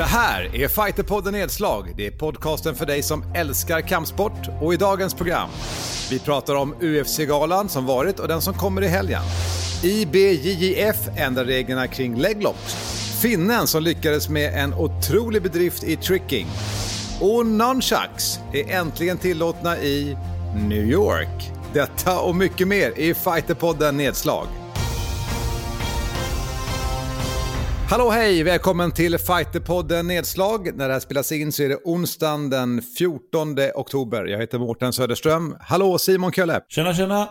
Det här är Fighterpodden Nedslag. Det är podcasten för dig som älskar kampsport. Och i dagens program, vi pratar om UFC-galan som varit och den som kommer i helgen. IBJJF ändrar reglerna kring leglocks. Finnen som lyckades med en otrolig bedrift i tricking. Och nunchucks är äntligen tillåtna i New York. Detta och mycket mer i Fighterpodden Nedslag. Hallå hej, välkommen till Fighterpodden Nedslag. När det här spelas in så är det onsdagen den 14 oktober. Jag heter Mårten Söderström. Hallå Simon Kölle. Tjena tjena.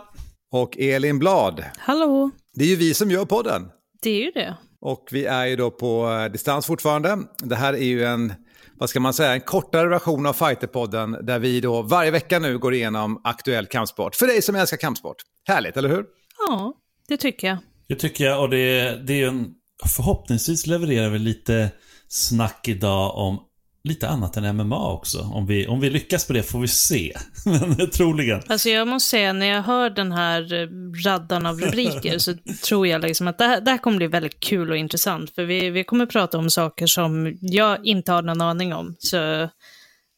Och Elin Blad. Hallå. Det är ju vi som gör podden. Det är ju det. Och vi är ju då på eh, distans fortfarande. Det här är ju en, vad ska man säga, en kortare version av Fighterpodden där vi då varje vecka nu går igenom aktuell kampsport. För dig som älskar kampsport. Härligt, eller hur? Ja, det tycker jag. Det tycker jag och det, det är ju en förhoppningsvis levererar vi lite snack idag om lite annat än MMA också. Om vi, om vi lyckas på det får vi se. Men troligen. Alltså jag måste säga, när jag hör den här eh, raddan av rubriker så tror jag liksom att det här, det här kommer bli väldigt kul och intressant. För vi, vi kommer prata om saker som jag inte har någon aning om. Så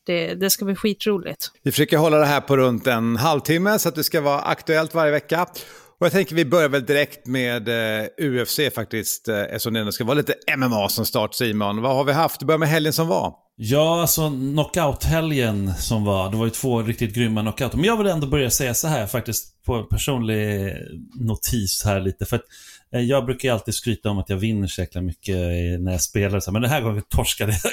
det, det ska bli skitroligt. Vi försöker hålla det här på runt en halvtimme så att det ska vara aktuellt varje vecka. Och jag tänker vi börjar väl direkt med eh, UFC faktiskt, eh, eftersom det ska vara lite MMA som start Simon. Vad har vi haft? Börja börjar med helgen som var. Ja, alltså knockout-helgen som var. Det var ju två riktigt grymma knockouter. Men jag vill ändå börja säga så här faktiskt, på en personlig notis här lite. För att eh, Eh, jag brukar ju alltid skryta om att jag vinner så jäkla mycket eh, när jag spelar. Men den här gången torskade jag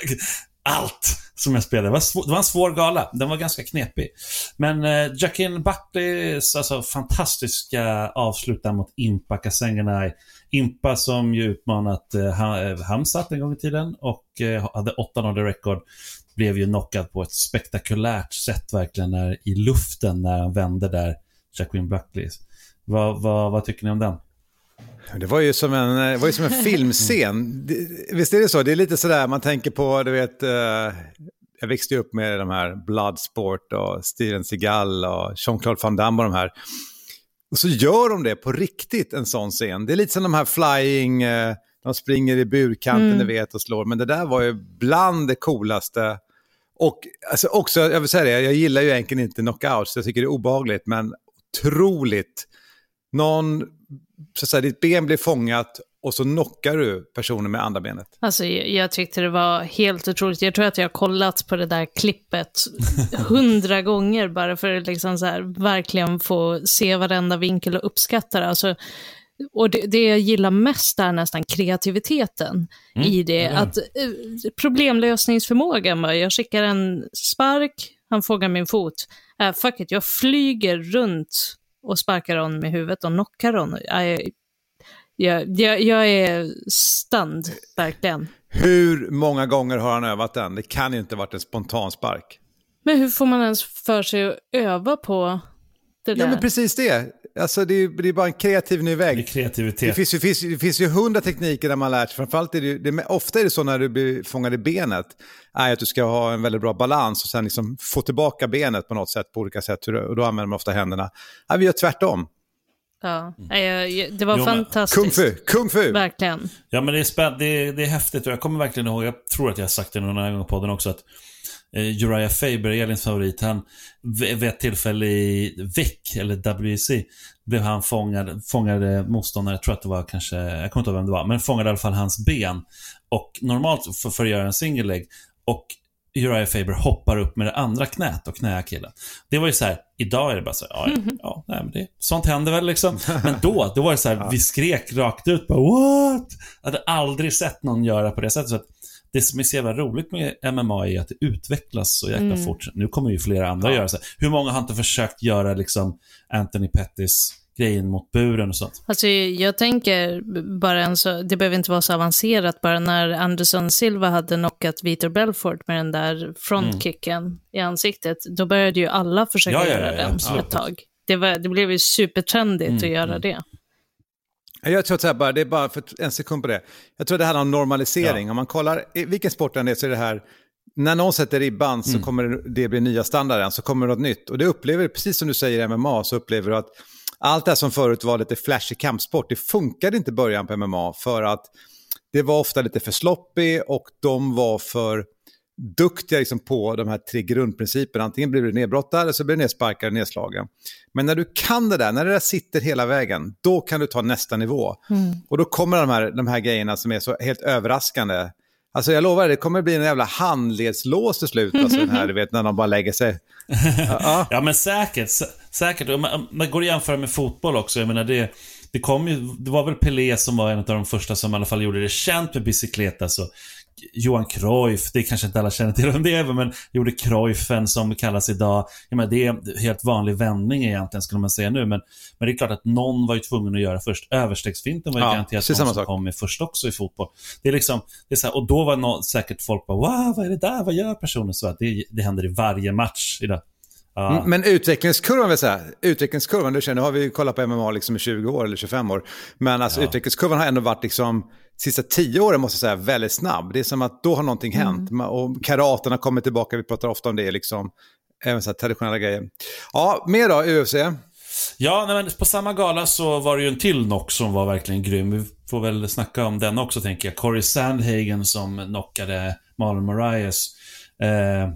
allt som jag spelade. Det var, svår, det var en svår gala. Den var ganska knepig. Men eh, Jackin Buckleys alltså, fantastiska avslut där mot Impa Kasenganai. Impa som ju utmanat eh, eh Hamsat en gång i tiden och eh, hade 8-0 rekord. Blev ju knockad på ett spektakulärt sätt verkligen när, i luften när han vände där, Jacqueline Buckley. Vad, vad, vad tycker ni om den? Det var ju som en, det var ju som en filmscen. Visst är det så? Det är lite sådär, man tänker på, du vet, uh, jag växte upp med de här Bloodsport och Steven Seagal och Jean-Claude Van Damme och de här. Och så gör de det på riktigt, en sån scen. Det är lite som de här flying, uh, de springer i burkanten, mm. ni vet, och slår. Men det där var ju bland det coolaste. Och alltså, också, jag vill säga det, jag gillar ju egentligen inte knockouts, jag tycker det är obagligt, men otroligt. Någon så att säga, ditt ben blir fångat och så knockar du personen med andra benet. Alltså jag tyckte det var helt otroligt. Jag tror att jag har kollat på det där klippet hundra gånger bara för att liksom så här, verkligen få se varenda vinkel och uppskatta det. Alltså, och det, det, jag gillar mest är nästan kreativiteten mm. i det. Mm. Att, eh, problemlösningsförmågan, jag skickar en spark, han fångar min fot. Äh, fuck it, jag flyger runt och sparkar hon med huvudet och knockar hon. Jag, jag, jag, jag är stund, verkligen. Hur många gånger har han övat den? Det kan ju inte varit en spontan spark. Men hur får man ens för sig att öva på det där? Ja, men precis det. Alltså det är, det är bara en kreativ ny väg. Det, kreativitet. Det, finns, det, finns, det finns ju hundra tekniker där man lärt sig. Framförallt är det, det, ofta är det så när du blir fångad i benet, är att du ska ha en väldigt bra balans och sen liksom få tillbaka benet på något sätt, på olika sätt. Och då använder man ofta händerna. Ja, vi gör tvärtom. Ja, det var jo, fantastiskt. Kung fu, kung fu! Verkligen. Ja, men det är, spä det, det är häftigt och jag kommer verkligen ihåg, jag tror att jag har sagt det någon annan gång på podden också, att eh, Uriah Faber, Elins favorit, han vid ett tillfälle i VEC, eller WEC, blev han fångad, fångade motståndare, jag tror att det var kanske, jag kommer inte ihåg vem det var, men fångade i alla fall hans ben. Och normalt för, för att göra en single leg. Och Uriah Faber hoppar upp med det andra knät och knäar killen. Det var ju så här, idag är det bara så ja, ja, ja nej, men det, sånt händer väl liksom. Men då, då var det så här, vi skrek rakt ut bara what? Jag hade aldrig sett någon göra på det sättet. Så att det som är så jävla roligt med MMA är att det utvecklas så jäkla mm. fort. Nu kommer ju flera andra ja. göra så. Här. Hur många har inte försökt göra liksom Anthony Pettis grejen mot buren och sånt. Alltså jag tänker bara en så, det behöver inte vara så avancerat, bara när Anderson Silva hade knockat Vitor Belfort med den där frontkicken mm. i ansiktet, då började ju alla försöka ja, ja, göra den ett tag. Det, var, det blev ju supertrendigt mm, att göra mm. det. Jag tror att det, bara, det är bara för en sekund på det. Jag tror det handlar om normalisering. Ja. Om man kollar, vilken sport det är så är det här, när någon sätter ribban så mm. kommer det bli nya standarden, så kommer det något nytt. Och det upplever precis som du säger i MMA, så upplever du att allt det som förut var lite flashig kampsport, det funkade inte i början på MMA för att det var ofta lite för sloppy och de var för duktiga liksom på de här tre grundprinciperna. Antingen blir du nedbrottad eller så blir du nedsparkad och nedslagen. Men när du kan det där, när det där sitter hela vägen, då kan du ta nästa nivå. Mm. Och då kommer de här, de här grejerna som är så helt överraskande. Alltså jag lovar, det kommer bli en jävla handledslås till slut, alltså den här, du vet, när de bara lägger sig. Ja, ja men säkert, säkert. Man, man går att jämföra med fotboll också, jag menar det det kom ju, det var väl Pelé som var en av de första som i alla fall gjorde det känt med bicykleta. Så Johan Cruyff, det kanske inte alla känner till vem det är, men gjorde Cruyffen som kallas idag. Jag menar, det är en helt vanlig vändning egentligen, skulle man säga nu. Men, men det är klart att någon var ju tvungen att göra först. Överstegsfinten var ju ja, garanterat någon som kom med först också i fotboll. Det är liksom, det är så här, och då var någon, säkert folk bara wow, vad är det där, vad gör personen? Så att det, det händer i varje match idag. Ja. Men utvecklingskurvan vill säga, utvecklingskurvan, du känner, har vi kollat på MMA liksom i 20 år eller 25 år. Men alltså ja. utvecklingskurvan har ändå varit liksom, sista 10 åren måste jag säga, väldigt snabb. Det är som att då har någonting mm. hänt. Och karaten har kommit tillbaka, vi pratar ofta om det, liksom, även så här traditionella grejer. Ja, mer då, UFC? Ja, nej, men på samma gala så var det ju en till knock som var verkligen grym. Vi får väl snacka om den också, tänker jag. Corey Sandhagen som knockade Marlon Moraes. Eh,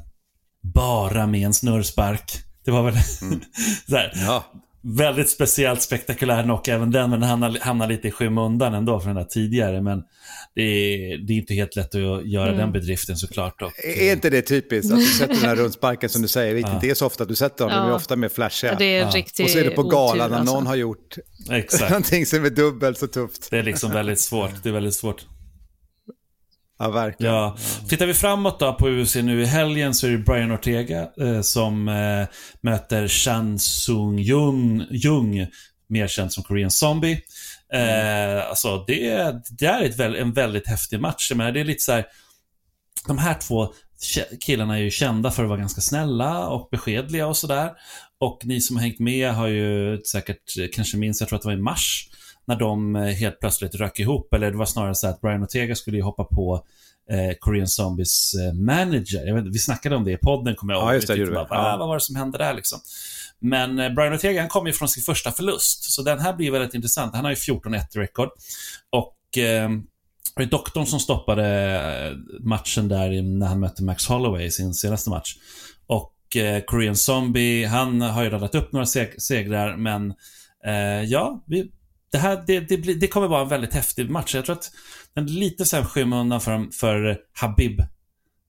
bara med en snurrspark. Det var väl mm. så här, ja. väldigt speciellt spektakulär knock även den, men den hamnar, hamnar lite i skymundan ändå från den där tidigare. Men det är, det är inte helt lätt att göra mm. den bedriften såklart. Och, är inte det typiskt att du sätter den här rundsparken som du säger? Ja. Det är så ofta att du sätter dem, ja. de är ofta mer flashiga. Ja, det är ja. Och så är det på galan när någon alltså. har gjort Exakt. någonting som är dubbelt så tufft. Det är liksom väldigt svårt. Det är väldigt svårt. Ja, verkligen. Ja. Tittar vi framåt då på UFC nu i helgen så är det Brian Ortega eh, som eh, möter Chan Sung Jung, Jung, mer känd som Korean Zombie. Eh, alltså det, det är ett, en väldigt häftig match. Men det är lite så här, de här två killarna är ju kända för att vara ganska snälla och beskedliga och sådär. Och ni som har hängt med har ju säkert eh, kanske minns, jag tror att det var i mars, när de eh, helt plötsligt rök ihop. Eller det var snarare så att Brian Ortega skulle ju hoppa på eh, Korean Zombies eh, manager. Vet, vi snackade om det i podden, kommer jag ihåg. Ja, just det, det bara, ah, Vad var det som hände där liksom? Men eh, Brian Ortega han kom ju från sin första förlust, så den här blir väldigt intressant. Han har ju 14-1 rekord. Och eh, det är doktorn som stoppade matchen där när han mötte Max Holloway i sin senaste match. Och eh, Korean Zombie, han har ju radat upp några seg segrar, men eh, ja, vi, det här det, det, det, kommer vara en väldigt häftig match. Jag tror att den är lite här skymundan för, för Habib.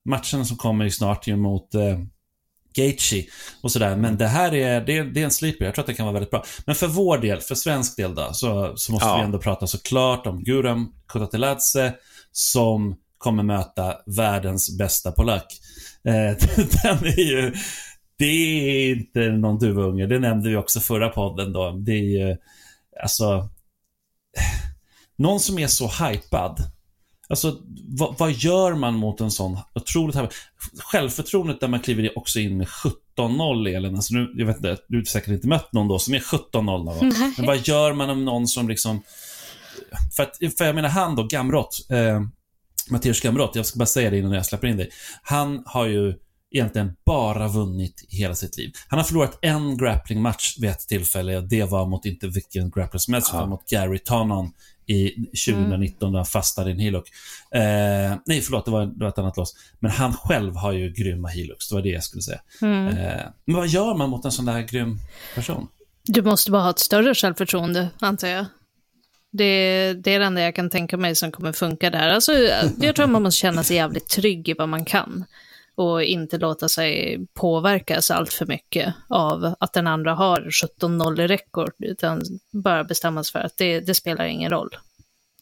Matchen som kommer snart ju mot eh, Gaethje och sådär. Men det här är, det, det är en sleeper. Jag tror att det kan vara väldigt bra. Men för vår del, för svensk del då, så, så måste ja. vi ändå prata såklart om Guram Kutateladze som kommer möta världens bästa polack. Eh, den är ju... Det är inte någon duvunge. Det nämnde vi också förra podden då. Det är ju... Alltså, någon som är så hypad. Alltså, vad, vad, gör man mot en sån otroligt hypad... Självförtroendet där man kliver också in med 17-0 Elin. Alltså nu, jag vet inte, du har säkert inte mött någon då som är 17-0 någon. Men vad gör man om någon som liksom... För, att, för jag menar han då, Gamrot. Eh, Mattias Gamrot, jag ska bara säga det innan jag släpper in dig. Han har ju egentligen bara vunnit hela sitt liv. Han har förlorat en grappling-match vid ett tillfälle det var mot inte vilken grappler som helst, utan mot Gary Tonon i 2019 mm. när han fastade i en heelhook. Eh, nej, förlåt, det var, det var ett annat loss. Men han själv har ju grymma heelhooks, det var det jag skulle säga. Mm. Eh, men vad gör man mot en sån där grym person? Du måste bara ha ett större självförtroende, antar jag. Det, det är det enda jag kan tänka mig som kommer funka där. Alltså, jag tror att man måste känna sig jävligt trygg i vad man kan och inte låta sig påverkas allt för mycket av att den andra har 17-0 i rekord, utan bara bestämmas för att det, det, spelar ingen roll.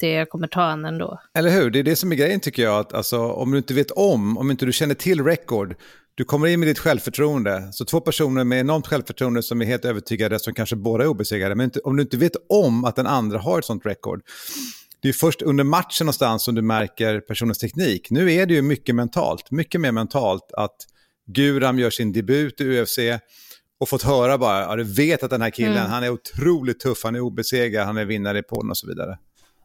Det jag kommer ta an ändå. Eller hur, det är det som är grejen tycker jag, att alltså, om du inte vet om, om inte du känner till rekord, du kommer in med ditt självförtroende. Så två personer med enormt självförtroende som är helt övertygade, som kanske båda är obesegrade, men inte, om du inte vet om att den andra har ett sånt rekord, det är först under matchen någonstans som du märker personens teknik. Nu är det ju mycket mentalt, mycket mer mentalt att Guram gör sin debut i UFC och fått höra bara, ja, du vet att den här killen, mm. han är otroligt tuff, han är obesegrad, han är vinnare i podden och så vidare.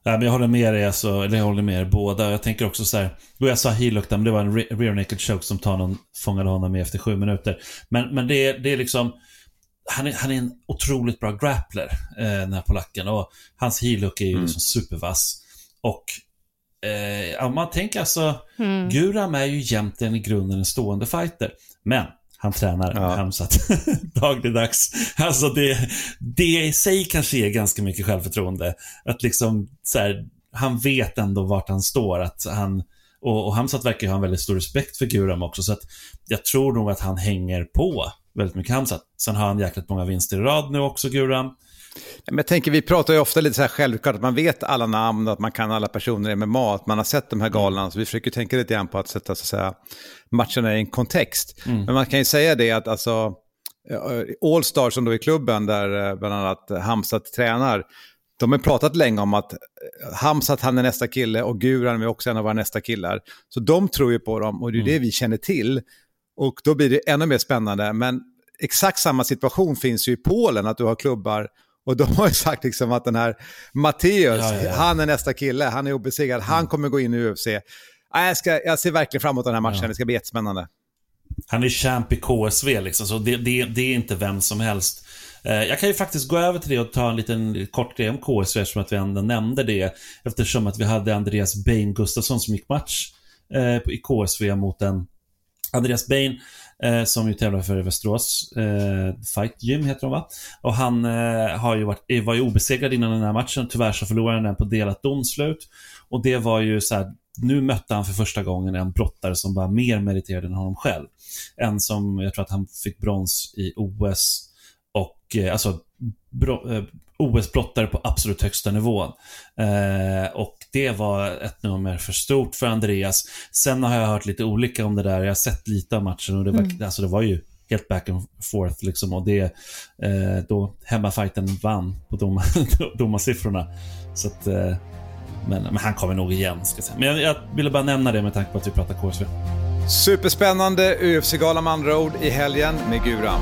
Ja, men jag håller med dig, alltså, eller jag håller med er båda. Jag tänker också så här, då jag sa heelhook men det var en rear naked choke som tar någon, fångade honom i efter sju minuter. Men, men det, det är liksom, han är, han är en otroligt bra grappler, eh, den här polacken. Och hans heelhook är ju mm. liksom supervass. Och eh, ja, man tänker alltså, mm. Guram är ju egentligen i grunden en stående fighter. Men han tränar ja. Hamzat dagligdags. Alltså det, det i sig kanske är ganska mycket självförtroende. Att liksom, så här, han vet ändå vart han står. Att han, och, och Hamzat verkar ha en väldigt stor respekt för Guram också. Så att jag tror nog att han hänger på väldigt mycket Hamzat. Sen har han jäkligt många vinster i rad nu också, Guram. Men jag tänker, vi pratar ju ofta lite så här självklart att man vet alla namn, att man kan alla personer i MMA, att man har sett de här galorna. Så vi försöker tänka lite grann på att sätta så att säga, matcherna i en kontext. Mm. Men man kan ju säga det att alltså, Allstar som då är klubben där eh, bland annat Hamsat tränar, de har pratat länge om att eh, Hamsat han är nästa kille och Guran är också en av våra nästa killar. Så de tror ju på dem och det är mm. det vi känner till. Och då blir det ännu mer spännande. Men exakt samma situation finns ju i Polen, att du har klubbar och de har ju sagt liksom att den här Matteus, ja, ja, ja. han är nästa kille, han är obesegrad, mm. han kommer gå in i UFC. Jag, ska, jag ser verkligen fram emot den här matchen, det ska bli jättespännande. Han är champ i KSV liksom, så det, det, det är inte vem som helst. Eh, jag kan ju faktiskt gå över till det och ta en liten kort grej om KSV eftersom att vi ändå nämnde det. Eftersom att vi hade Andreas Bain Gustafsson som gick match eh, i KSV mot en Andreas Bain eh, som ju tävlar för Västerås eh, Fight Gym heter de va? Och han eh, har ju varit, eh, var ju obesegrad innan den här matchen. Tyvärr så förlorade han den på delat domslut. Och det var ju så här, nu mötte han för första gången en brottare som var mer meriterad än honom själv. En som, jag tror att han fick brons i OS och eh, alltså bro, eh, OS-brottare på absolut högsta nivån. Eh, och det var ett nummer för stort för Andreas. Sen har jag hört lite olika om det där. Jag har sett lite av matchen och det var, mm. alltså det var ju helt back and forth liksom. Och det, eh, då hemmafajten vann på dom, domarsiffrorna. Så att, eh, men, men, han kommer nog igen, ska jag säga. Men jag, jag ville bara nämna det med tanke på att vi pratar KSV. Superspännande UFC-gala med andra ord i helgen med Guram.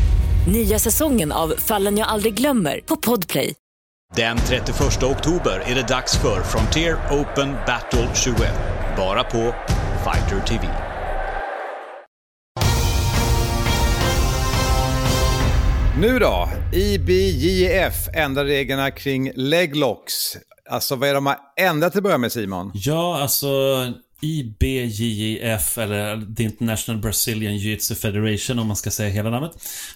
Nya säsongen av Fallen jag aldrig glömmer på Podplay. Den 31 oktober är det dags för Frontier Open Battle 21. Bara på Fighter TV. Nu då, IBJF ändrar reglerna kring leglocks. Alltså vad är de har ändrat till att börja med Simon? Ja, alltså IBJJF, eller The International Brazilian Jiu-Jitsu Federation om man ska säga hela namnet.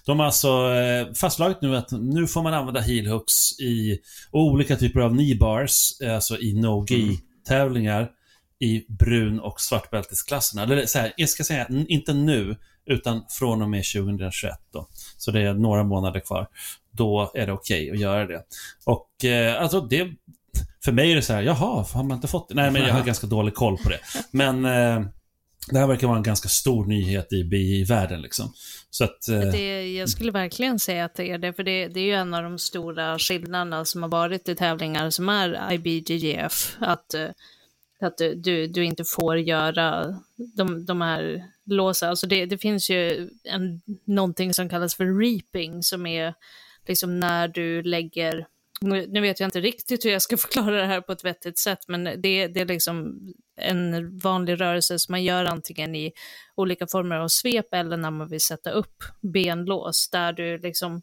De har alltså eh, fastslagit nu att nu får man använda heel hooks i olika typer av knee bars, eh, alltså i no-gi-tävlingar i brun och svartbältesklasserna. Eller så här, jag ska säga, inte nu, utan från och med 2021 då. Så det är några månader kvar. Då är det okej okay att göra det. Och eh, alltså det för mig är det så här, jaha, har man inte fått det? Nej, men jag har ganska dålig koll på det. Men eh, det här verkar vara en ganska stor nyhet i BI-världen. Liksom. Så att, eh... det, jag skulle verkligen säga att det är det, för det, det är ju en av de stora skillnaderna som har varit i tävlingar som är IBGF. Att, eh, att du, du inte får göra de, de här låsa. Alltså det, det finns ju en, någonting som kallas för reaping, som är liksom när du lägger nu vet jag inte riktigt hur jag ska förklara det här på ett vettigt sätt, men det, det är liksom en vanlig rörelse som man gör antingen i olika former av svep eller när man vill sätta upp benlås, där du liksom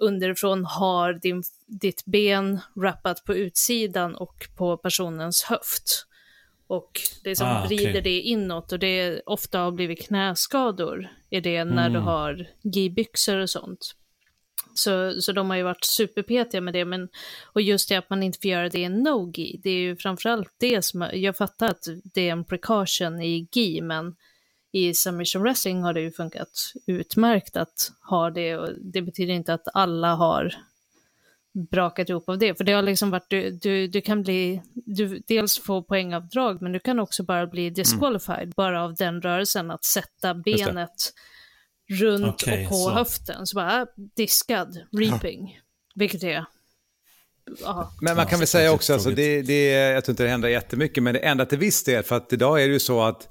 underifrån har din, ditt ben wrappat på utsidan och på personens höft. Och liksom ah, okay. vrider det inåt och det ofta har blivit knäskador i det när mm. du har gibyxor och sånt. Så, så de har ju varit superpetiga med det, men och just det att man inte får göra det i no-gi, det är ju framförallt det som, jag fattar att det är en precaution i gi, men i submission wrestling har det ju funkat utmärkt att ha det och det betyder inte att alla har brakat ihop av det, för det har liksom varit, du, du, du kan bli, du dels få poängavdrag, men du kan också bara bli disqualified mm. bara av den rörelsen, att sätta benet runt okay, och på så. höften. Så bara diskad, reaping. Ja. Vilket är ja. Men man Ja, kan väl säga också, alltså, det, det, jag tror inte det händer jättemycket, men det ändrar till viss del. För att idag är det ju så att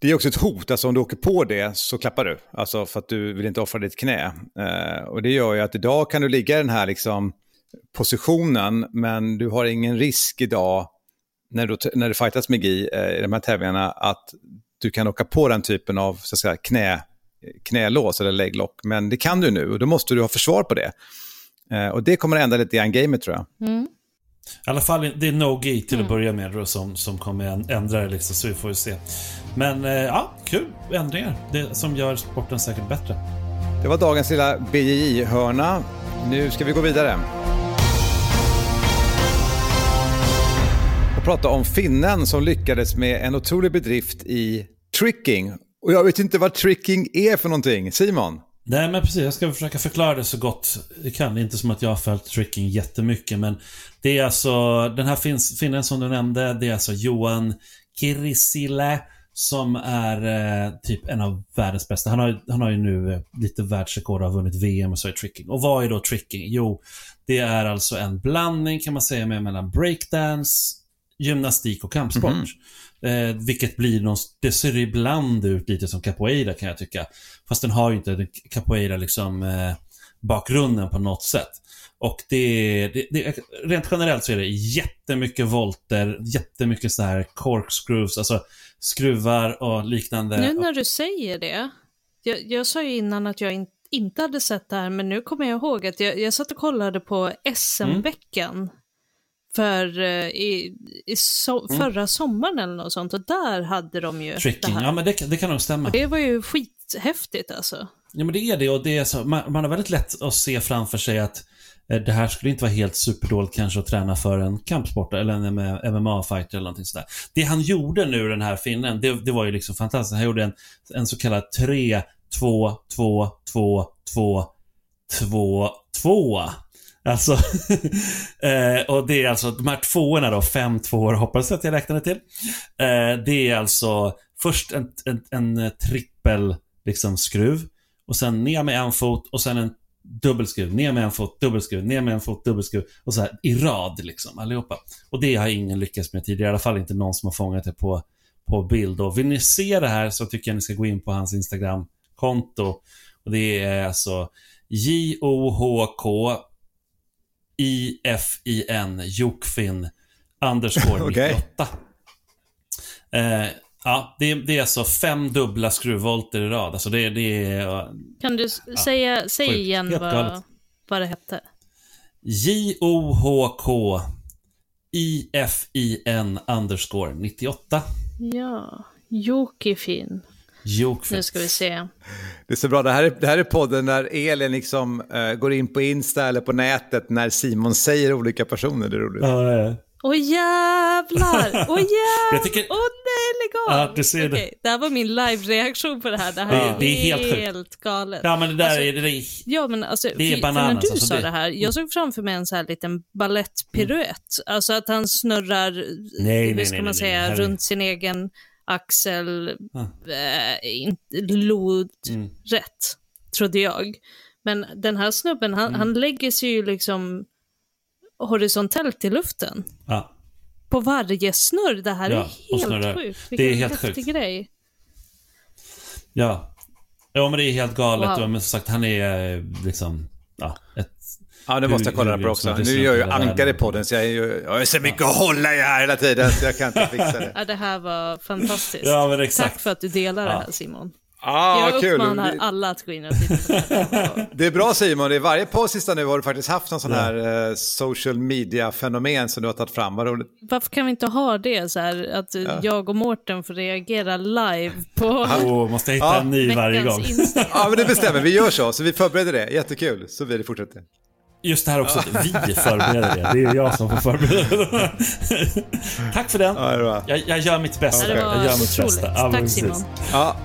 det är också ett hot, alltså om du åker på det så klappar du. Alltså för att du vill inte offra ditt knä. Eh, och det gör ju att idag kan du ligga i den här liksom, positionen, men du har ingen risk idag när du, när du fightas med GI eh, i de här tävlingarna att du kan åka på den typen av så att säga, knä, knälås eller leglock. Men det kan du nu och då måste du ha försvar på det. Eh, och det kommer att ändra lite grann gamet tror jag. I alla fall, det är no-gi till att börja med då, som, som kommer att ändra det liksom, så vi får ju se. Men eh, ja, kul ändringar. Det som gör sporten säkert bättre. Det var dagens lilla BJJ-hörna. Nu ska vi gå vidare. Och prata om finnen som lyckades med en otrolig bedrift i tricking. Och jag vet inte vad tricking är för någonting. Simon? Nej men precis, jag ska försöka förklara det så gott jag kan. Det är inte som att jag har följt tricking jättemycket men Det är alltså, den här finns, finnen som du nämnde, det är alltså Johan Kirisile som är eh, typ en av världens bästa. Han har, han har ju nu eh, lite världsrekord och har vunnit VM och så i tricking. Och vad är då tricking? Jo, det är alltså en blandning kan man säga med mellan breakdance, gymnastik och kampsport. Eh, vilket blir någon, det ser ibland ut lite som capoeira kan jag tycka. Fast den har ju inte den capoeira liksom eh, bakgrunden på något sätt. Och det, det, det, rent generellt så är det jättemycket volter, jättemycket så här corkscrews, alltså skruvar och liknande. Nu när du säger det, jag, jag sa ju innan att jag in, inte hade sett det här, men nu kommer jag ihåg att jag, jag satt och kollade på SM-veckan för eh, i, i so, förra sommaren eller något sånt och där hade de ju Tricking, det här. ja men det, det kan nog stämma. Och det var ju skithäftigt alltså. Ja men det är det och det är så, man, man har väldigt lätt att se framför sig att eh, det här skulle inte vara helt superdåligt kanske att träna för en kampsport eller en MMA-fighter eller någonting sådär. Det han gjorde nu den här finnen, det, det var ju liksom fantastiskt. Han gjorde en, en så kallad 3, 2, 2, 2, 2, 2, 2. Alltså, eh, och det är alltså de här tvåorna då, fem tvåor hoppas jag att jag räknade till. Eh, det är alltså först en, en, en trippel liksom skruv och sen ner med en fot och sen en dubbelskruv, ner med en fot, dubbelskruv, ner med en fot, dubbelskruv och så här i rad liksom allihopa. Och det har ingen lyckats med tidigare, i alla fall inte någon som har fångat det på, på bild. Och vill ni se det här så tycker jag ni ska gå in på hans Instagram-konto. Och det är alltså J-O-H-K i-F-I-N, Jokfin, underscore Okej. 98. Eh, ja, det är, det är alltså fem dubbla skruvvolter i rad. Alltså det, det är Kan du s- säga, säg sjukt. igen Helt vad, galet. vad det hette? J-O-H-K I-F-I-N underscore 98. Ja, Jokifin. Jokfin. Nu ska vi se. Det är så bra, det här är, det här är podden där Elin liksom eh, går in på Insta eller på nätet när Simon säger olika personer. Det är roligt. Ja, ja, ja. Åh jävlar! Åh jävlar! Jag tycker- Åh nej, lägg av! Ja, du ser det. Okej, det här var min live-reaktion på det här. Det här Ja, är, det är helt sjukt. galet. ja, men det där Alltså, är... Det är Ja, men alltså, Det är bananas, för när du alltså, sa det- det här, jag såg framför mig en så här liten ballettpiruett. Alltså att han snurrar, nej, hur nej, ska nej, man nej, säga, här är- runt sin egen axel, Ah. äh, inte lodrätt, Mm. trodde jag. Men den här snubben, Mm. han, han lägger sig ju liksom horisontellt i luften. Ja. På varje snurr. Det här Ja, är helt sjukt. Det är helt sjukt. grej. Ja. Ja, men det är helt galet. Wow. Men som sagt, han är eh, liksom... Ja, ett... Ja, det måste jag kolla på också. Nu gör ju det där. Ankar i podden, så jag är ju... Jag har så mycket att hålla i här hela tiden, så jag kan inte fixa det. Ja, det här var fantastiskt. Ja, men exakt. Tack för att du delar det Ja. här Simon. Ah, jag vad kul. uppmanar alla att gå in och titta på det här. Det är bra Simon, i varje på sista nu har du faktiskt haft någon sån här eh, social media-fenomen som du har tagit fram. Vad roligt. Varför kan vi inte ha det så här, att jag och Mårten får reagera live på Åh, måste hitta Ja. en ny varje gång. Ja, men det bestämmer. Vi gör så, så vi förbereder det. Jättekul, så vi fortsätter. Just det här också, att vi förbereder det. Det är jag som får förbereda det. Tack för den. Ja. Jag, jag gör mitt bästa. Var jag gör mitt bästa. Ja, Tack, precis. Simon. Ja,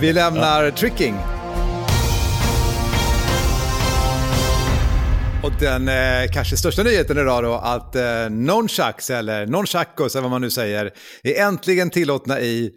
vi lämnar tricking. Och den eh, kanske största nyheten idag då, att eh, nonchucks, eller nonchacos, eller vad man nu säger, är äntligen tillåtna i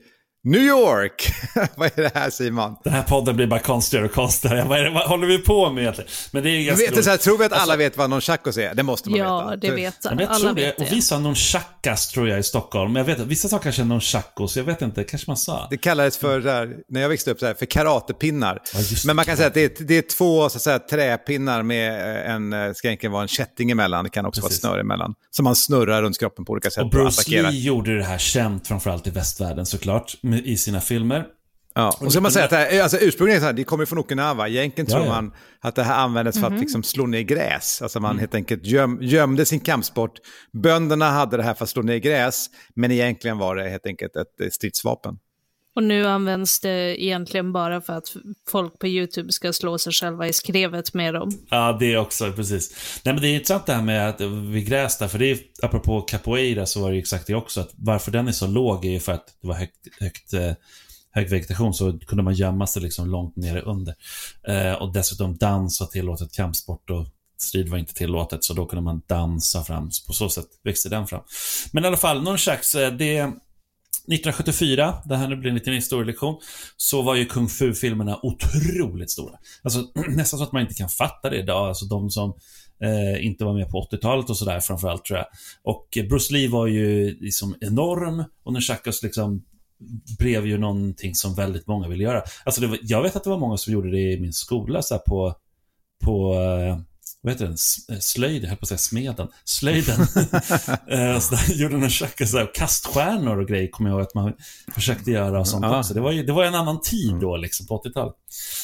New York! vad är det här Simon? Den här podden blir bara konstigare och konstigare. Vad, är det, vad håller vi på med egentligen? Men det är ganska vet, så här, tror vi att alla Alltså- vet vad nunchakos är? Det måste man Ja, veta. det vet Ja, men jag alla. tror vet det. Och vi sa nunchakas tror jag i Stockholm. Men jag vet vissa saker kanske nunchakos. Jag vet inte, kanske man sa. Det kallades för, där, när jag växte upp, så här, för karatepinnar. Ja, Men man det. kan säga att det är, det är två så att säga, träpinnar med eh, en, eh, ska egentligen vara en kätting emellan, det kan också Precis. vara snöre emellan. Som man snurrar runt kroppen på olika sätt Och Bruce attackera. Lee gjorde det här känt, framförallt i västvärlden såklart, med- i sina filmer. Ja, och så kan man säga att det, här, alltså, ursprungligen så här, det kommer från Okinawa. Egentligen Ja, tror ja. man att det här användes för att liksom slå ner gräs. Alltså man helt enkelt göm, gömde sin kampsport. Bönderna hade det här för att slå ner gräs, men egentligen var det helt enkelt ett stridsvapen. Och nu används det egentligen bara för att folk på YouTube ska slå sig själva i skrevet med dem. Ja, det också, precis. Nej, men det är intressant det här med att vi gräs där, för det är, apropå capoeira så var det ju exakt det också, att varför den är så låg är ju för att det var högt, högt eh, hög vegetation så kunde man gömma sig liksom långt nere under. Eh, och dessutom dans var tillåtet, kampsport och strid var inte tillåtet, så då kunde man dansa fram. Så på så sätt växte den fram. Men i alla fall, nunchucks, eh, det 1974, det här nu blir en liten historielektion, så var ju kung fu-filmerna otroligt stora. Alltså nästan så att man inte kan fatta det idag. Alltså de som eh, inte var med på 80-talet och sådär framförallt tror jag. Och Bruce Lee var ju liksom enorm och Nunchakas liksom blev ju någonting som väldigt många ville göra. Alltså det var, jag vet att det var många som gjorde det i min skola så här på, på eh, vad heter den? Eh, Slöjd, jag höll på att säga smeden. Slöjden. Eh, så där gjorde en tjacka så här, kaststjärnor och grejer, kommer jag ihåg att man försökte göra och sånt Ja. också. Det var ju det var en annan tid då, liksom, på 80-talet.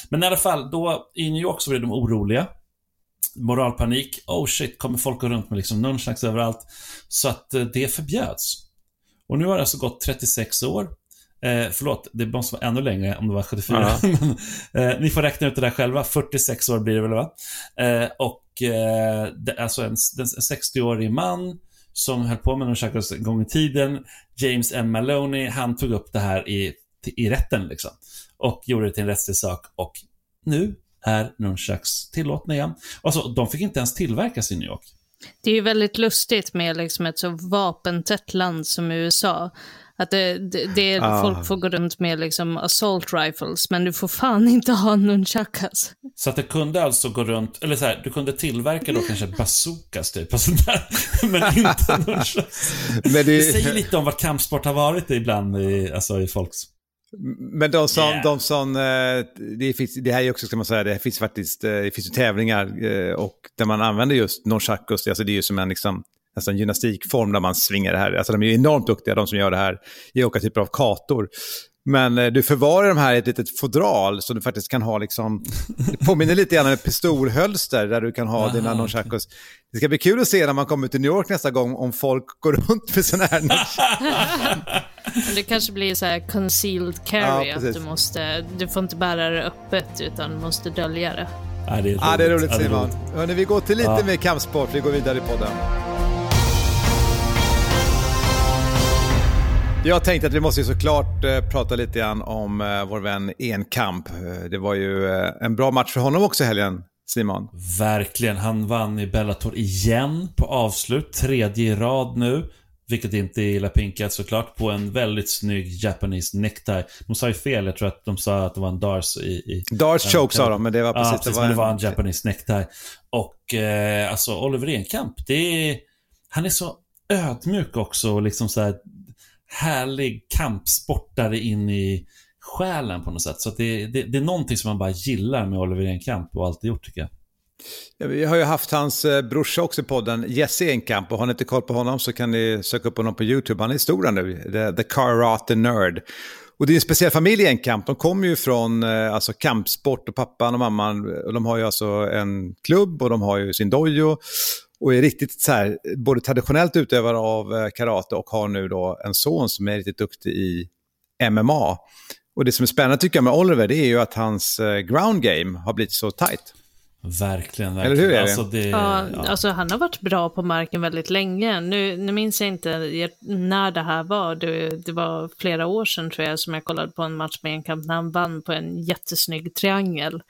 Men i alla fall, då i New York så blev de oroliga. Moralpanik. Oh shit, kommer folk gå runt med liksom nunchucks överallt? Så att eh, det förbjöds. Och nu har det alltså gått 36 år. Eh, förlåt, det måste vara ännu längre om det var 74. Men, eh, ni får räkna ut det där själva. 46 år blir det väl va? Eh, och eh, det, alltså en, en 60-årig man som höll på med nunchakus en gång i tiden. James M. Maloney, han tog upp det här i, i rätten liksom. Och gjorde det till en rättslig sak. Och nu är nunchucks tillåtna igen. Alltså, de fick inte ens tillverkas i New York. Det är ju väldigt lustigt med liksom ett så vapentätt land som USA. Att det, det, det Ah. folk får gå runt med liksom assault rifles, men du får fan inte ha nunchakas. Så att det kunde alltså gå runt, eller så här, du kunde tillverka då kanske bazookas typ och sånt där. Men inte nunchucks. Men, Det det, säger lite om vad kampsport har varit ibland i, alltså i folks... men de som, Yeah. de som eh, det, finns, det här är ju också, ska man säga, det finns faktiskt eh, det finns ju tävlingar eh, och där man använder just nunchakus, alltså det är ju som en liksom, nästan gymnastikform där man svingar det här. Alltså de är ju enormt duktiga, de som gör det här, i olika typer av kator. Men eh, du förvarar de här i ett litet fodral så du faktiskt kan ha liksom, det påminner lite grann om ett pistolhölster där du kan ha Aha, dina okej. nunchakus. Det ska bli kul att se när man kommer till New York nästa gång om folk går runt med sådana här det kanske blir så här concealed carry, Ja, att du måste, du får inte bära det öppet utan du måste dölja det. Ja, det är roligt. Ja, det är roligt Ja, det är Simon. roligt. Hörrni, vi går till lite Ja. mer kampsport, vi går vidare i podden. Jag tänkte att vi måste ju såklart eh, prata lite grann om eh, vår vän Enkamp. Eh, det var ju en bra match för honom också helgen, Simon. Verkligen. Han vann i Bellator igen på avslut. Tredje i rad nu. Vilket inte är illa pinkat såklart. På en väldigt snygg Japanese necktie. De sa ju fel. Jag tror att de sa att det var en Dars i... i Darts Ja, choke sa de, men det var precis... ja, precis, men det var en Japanese necktie. Och eh, alltså Oliver Enkamp, det är... Han är så ödmjuk också och liksom så här härlig kampsportare in i själen på något sätt. Så att det, det, det är någonting som man bara gillar med Oliver Enkamp och alltid gjort tycker jag. Ja, Vi har ju haft hans eh, brorsa också i podden, Jesse Enkamp. Och har ni inte koll på honom så kan ni söka upp honom på YouTube. Han är stor nu, The, the Karate Nerd. Och det är en speciell familj Enkamp. De kommer ju från eh, alltså, kampsport och pappan och mamman. Och de har ju alltså en klubb och de har ju sin dojo. Och är riktigt så här, både traditionellt utövare av eh, karate och har nu då en son som är riktigt duktig i MMA. Och det som är spännande tycker jag med Oliver det är ju att hans eh, ground game har blivit så tight. Verkligen, verkligen. Eller hur är det? Alltså, det Ja, ja. Alltså han har varit bra på marken väldigt länge. Nu, nu minns jag inte när det här var. Det, det var flera år sedan tror jag som jag kollade på en match med en kamp när han vann på en jättesnygg triangel.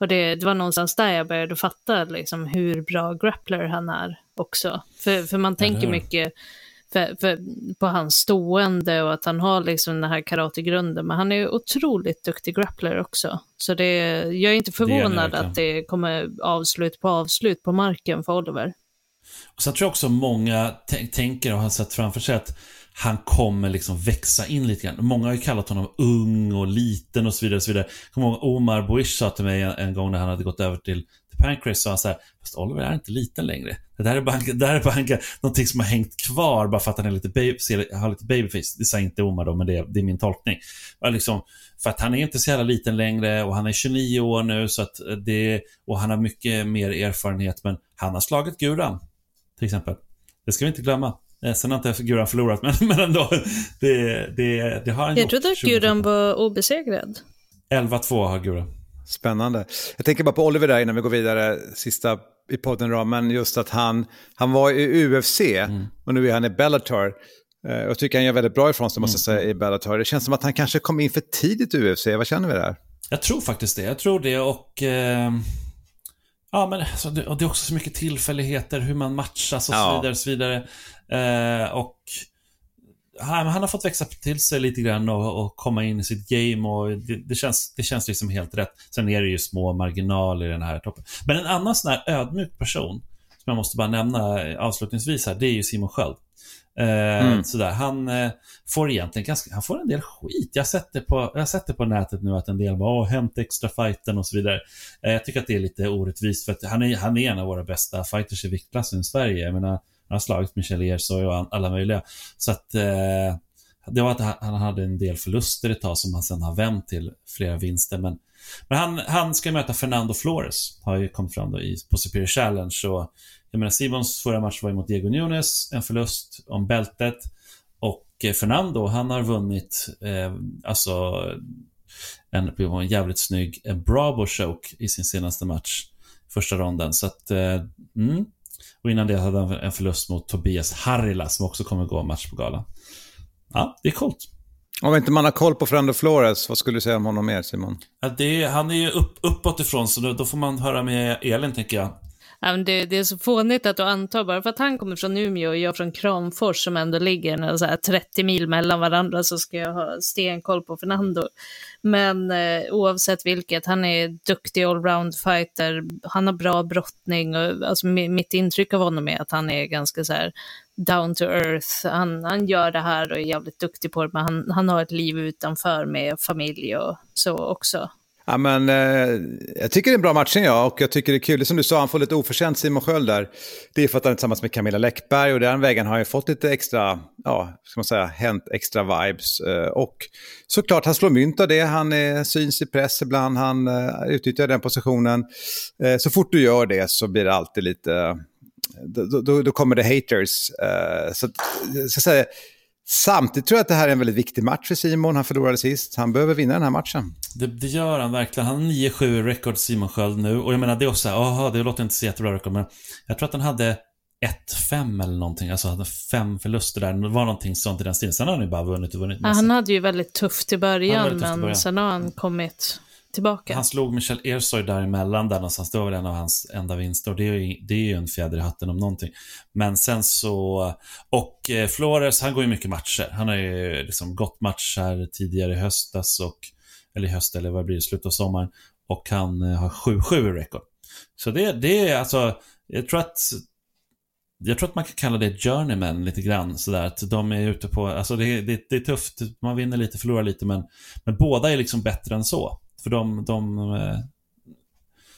Och det, det var någonstans där jag började fatta liksom, hur bra grappler han är också. För, för man tänker hur? mycket för, för, på hans stående och att han har liksom den här karategrunden. Men han är otroligt duktig grappler också. Så det, jag är inte förvånad verkligen. att det kommer avslut på avslut på marken för Oliver. Och sen tror jag också många tän- tänker och har sett framför sig att han kommer liksom växa in lite grann. Många har ju kallat honom ung och liten och så vidare. Och så vidare. Jag kommer ihåg Omar Boish sa till mig en, en gång när han hade gått över till, till Pancrase, sa han så här, fast Oliver är inte liten längre. Det där är bara, det där är bara någonting som har hängt kvar bara för att han är lite baby, har lite babyface. Det sa inte Omar då, men det, det är min tolkning. Liksom, för att han är inte så jävla liten längre och han är 29 år nu så att det, och han har mycket mer erfarenhet, men han har slagit Guran till exempel. Det ska vi inte glömma. Eh, Sen har inte Guran förlorat, men, men ändå. Det, det, det har han Jag gjort. trodde att 2017. Guran var obesegrad. 11-2 har Guran. Spännande. Jag tänker bara på Oliver där innan vi går vidare, sista i podden då, men just att han, han var i UFC och nu är han i Bellator. Eh, Jag tycker han gör väldigt bra ifrån sig, måste jag säga, i Bellator. Det känns som att han kanske kom in för tidigt i UFC, vad känner vi där? Jag tror faktiskt det. Jag tror det och... Eh, ja, men alltså, det, och det är också så mycket tillfälligheter, hur man matchas och så vidare. Och, så vidare. Eh, och han, han har fått växa till sig lite grann och, och komma in i sitt game och det, det, känns, det känns liksom helt rätt. Sen är det ju små marginaler i den här toppen. Men en annan sån här ödmjuk person, som jag måste bara nämna avslutningsvis här, det är ju Simon Sköld. Eh, sådär. Han eh, får egentligen ganska, han får en del skit. Jag har sett det på, jag har sett det på nätet nu att en del bara, åh, hämt extra fighten och så vidare. Eh, jag tycker att det är lite orättvist för att han är, han är en av våra bästa fighters i viktklassen i Sverige. Jag menar, han har slagit Michel Ersoy och alla möjliga. Så att det var att han han hade en del förluster ett tag som han sen har vänt till flera vinster. Men, men han, han ska möta Fernando Flores, har ju kommit fram då i, på Superior Challenge. Och, jag menar, Simons förra match var ju mot Diego Nunes, en förlust om bältet. Och eh, Fernando, han har vunnit, eh, alltså, en, en jävligt snygg en Bravo choke i sin senaste match. Första ronden. Så att, eh, mm. Och innan det hade han en förlust mot Tobias Harila som också kommer gå match på galan. Ja, det är coolt. Om inte man har koll på Fernando Flores, vad skulle du säga om honom mer, Simon? Ja, det, han är ju upp, uppåt ifrån, så då, då får man höra med Elin, tänker jag. Det, det är så fånigt att du antar, bara för att han kommer från Umeå och jag från Kramfors som ändå ligger en så här 30 mil mellan varandra så ska jag ha stenkoll på Fernando. Men eh, oavsett vilket, han är duktig allround fighter, han har bra brottning och alltså, mitt intryck av honom är att han är ganska så här down to earth. Han, han gör det här och är jävligt duktig på det, men han, han har ett liv utanför med familj och så också. Ja, men, eh, jag tycker det är en bra matchning, ja. Och jag tycker det är kul. Det är Som du sa, han får lite oförtjänt Simon Sköld där. Det är för att han är tillsammans med Camilla Läckberg och den vägen har han ju fått lite extra, ja, ska man säga, hänt extra vibes. Eh, och såklart, han slår mynt av det. Han eh, syns i press ibland, han eh, utnyttjar den positionen. Eh, så fort du gör det så blir det alltid lite... Eh, då, då, då kommer det haters. Eh, så att, jag säga, samtidigt tror jag att det här är en väldigt viktig match för Simon. Han förlorade sist. Han behöver vinna den här matchen. Det, det gör han verkligen. Han har 9-7 rekord Simon Sköld nu. Och jag menar, det är också så här, aha, det låter inte så jättebra rekord, men jag tror att han hade 1-5 eller någonting. Alltså hade fem förluster där. Det var någonting sånt i den stilen. Sen har han ju bara vunnit och vunnit. Ja, Men han hade ju väldigt tufft i början, tufft i men början. sen har han kommit tillbaka. Han slog Michel Ersoy däremellan där någonstans. Det var väl en av hans enda vinster. Och det är ju, det är ju en fjäder i hatten om någonting. Men sen så... Och eh, Flores, han går ju mycket matcher. Han har ju liksom gått match här tidigare i höstas och... Eller i höst, eller vad blir det? Slutet av sommaren. Och han eh, har 7-7 i rekord. Så det, det är alltså... Jag tror att... Jag tror att man kan kalla det journeyman lite grann sådär. Att de är ute på... Alltså det, det, det är tufft. Man vinner lite, förlorar lite. Men, men båda är liksom bättre än så. För de... de eh,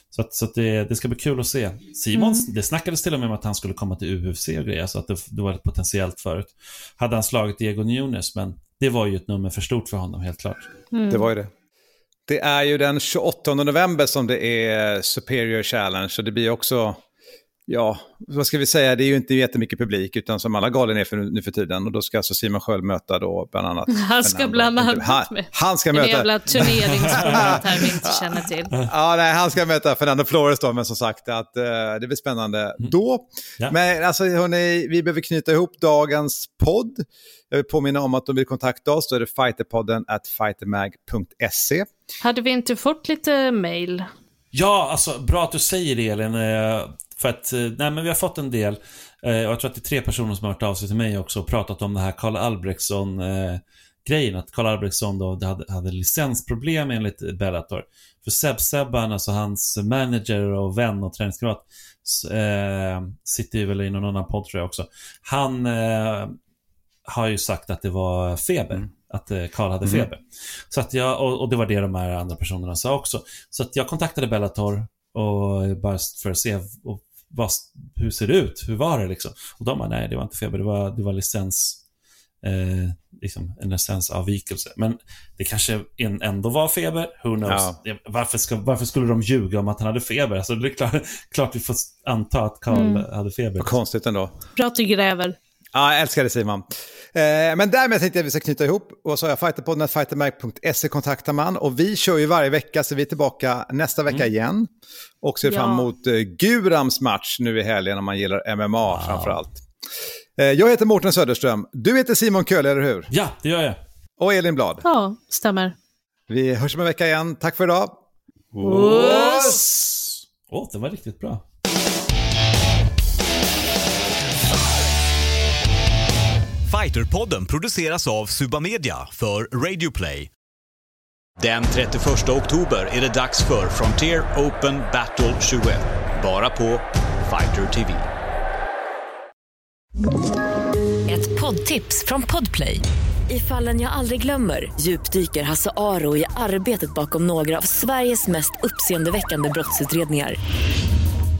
så att, så att det, det ska bli kul att se. Simons, det snackades till och med om att han skulle komma till UFC och grejer, så att det, det var potentiellt förut. Hade han slagit Diego Nunes, men det var ju ett nummer för stort för honom, helt klart. Det var ju det. Det är ju den 28 november som det är Superior Challenge. Så det blir också, ja, vad ska vi säga, det är ju inte jättemycket publik, utan som alla galen är för nu, för tiden. Och då ska alltså Simon Sköld möta då bland annat... Han ska bland annat han, han ska En möta... jävla turneringsformat här vi inte känner till. Ja, nej, han ska möta Fernando Flores då, men som sagt att eh, det blir spännande då. Mm. Ja. Men alltså hörni, vi behöver knyta ihop dagens podd. Jag vill påminna om att om du vill kontakta oss då är det fighterpodden at fightermag.se. Hade vi inte fått lite mail? Ja, alltså bra att du säger det Elin. För att, eh, nej men vi har fått en del, eh, och jag tror att det är tre personer som har hört av sig till mig också och pratat om det här Karl Albrektsson eh, grejen, att Karl Albrektsson då hade, hade licensproblem enligt Bellator. För Seb Sebban, alltså hans manager och vän och träningskamrat, eh, sitter ju väl i någon annan podd tror jag också. Han eh, har ju sagt att det var feber. Mm. Att Karl hade mm. feber. Så att jag, och, och, det var det de här andra personerna sa också. Så att jag kontaktade Bellator och bara för att se och, vad, hur ser det ut? Hur var det liksom? Och de bara, nej det var inte feber, det var, det var licens eh, liksom en licensavvikelse. Men det kanske ändå var feber, who knows? Ja. Varför, ska, varför, skulle de ljuga om att han hade feber? Alltså, det är klart, klart vi får anta att Karl mm. hade feber. Vad konstigt ändå. Bra du gräver. Ja, jag älskar det Simon. Eh, men därmed tänkte jag att vi ska knyta ihop. Och så har jag fighterpodden fightermag.se kontaktar man. Och vi kör ju varje vecka, så vi är tillbaka nästa vecka mm. igen. Och ser ja. fram emot eh, Gurams match nu i helgen om man gillar MMA wow. framför allt. Eh, jag heter Mårten Söderström. Du heter Simon Köhler, eller hur? Ja, det gör jag. Och Elin Blad. Ja, stämmer. Vi hörs om en vecka igen. Tack för idag. Åh, oh, det var riktigt bra. Fighterpodden produceras av Suba Media för Radio Play. Den 31 oktober är det dags för Frontier Open Battle 21. Bara på Fighter TV. Ett poddtips från Podplay. I fallen jag aldrig glömmer djupdyker Hasse Aro i arbetet bakom några av Sveriges mest uppseendeväckande brottsutredningar